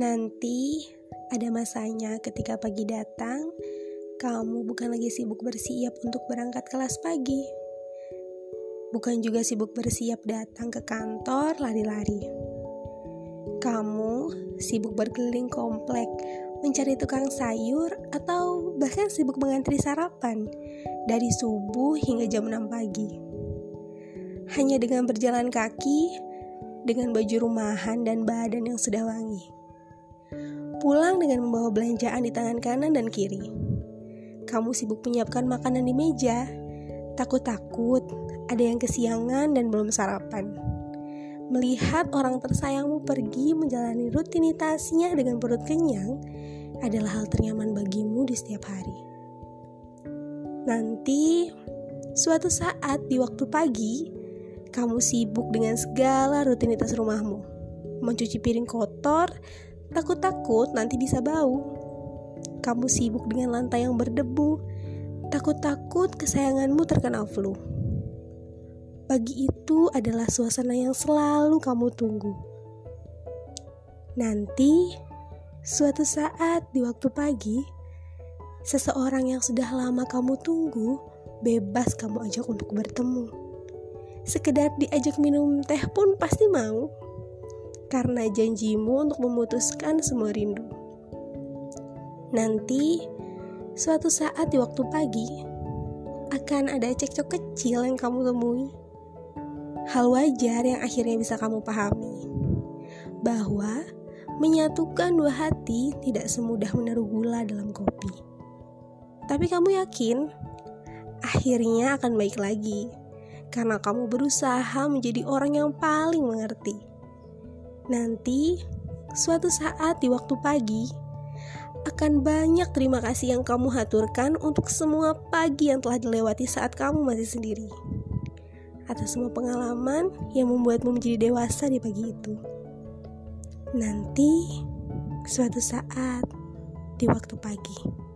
Nanti ada masanya ketika pagi datang, kamu bukan lagi sibuk bersiap untuk berangkat kelas pagi. Bukan juga sibuk bersiap datang ke kantor lari-lari. Kamu sibuk berkeliling komplek, mencari tukang sayur, atau bahkan sibuk mengantri sarapan dari subuh hingga jam 6 pagi. Hanya dengan berjalan kaki, dengan baju rumahan dan badan yang sudah wangi pulang dengan membawa belanjaan di tangan kanan dan kiri. Kamu sibuk menyiapkan makanan di meja, takut-takut ada yang kesiangan dan belum sarapan. Melihat orang tersayangmu pergi menjalani rutinitasnya dengan perut kenyang adalah hal ternyaman bagimu di setiap hari. Nanti, suatu saat di waktu pagi, kamu sibuk dengan segala rutinitas rumahmu, mencuci piring kotor, Takut-takut nanti bisa bau. Kamu sibuk dengan lantai yang berdebu. Takut-takut kesayanganmu terkena flu. Pagi itu adalah suasana yang selalu kamu tunggu. Nanti, suatu saat di waktu pagi, seseorang yang sudah lama kamu tunggu bebas kamu ajak untuk bertemu. Sekedar diajak minum teh pun pasti mau karena janjimu untuk memutuskan semua rindu. Nanti, suatu saat di waktu pagi, akan ada cekcok kecil yang kamu temui. Hal wajar yang akhirnya bisa kamu pahami. Bahwa menyatukan dua hati tidak semudah menaruh gula dalam kopi. Tapi kamu yakin, akhirnya akan baik lagi. Karena kamu berusaha menjadi orang yang paling mengerti Nanti, suatu saat di waktu pagi, akan banyak terima kasih yang kamu haturkan untuk semua pagi yang telah dilewati saat kamu masih sendiri. Atas semua pengalaman yang membuatmu menjadi dewasa di pagi itu. Nanti, suatu saat di waktu pagi.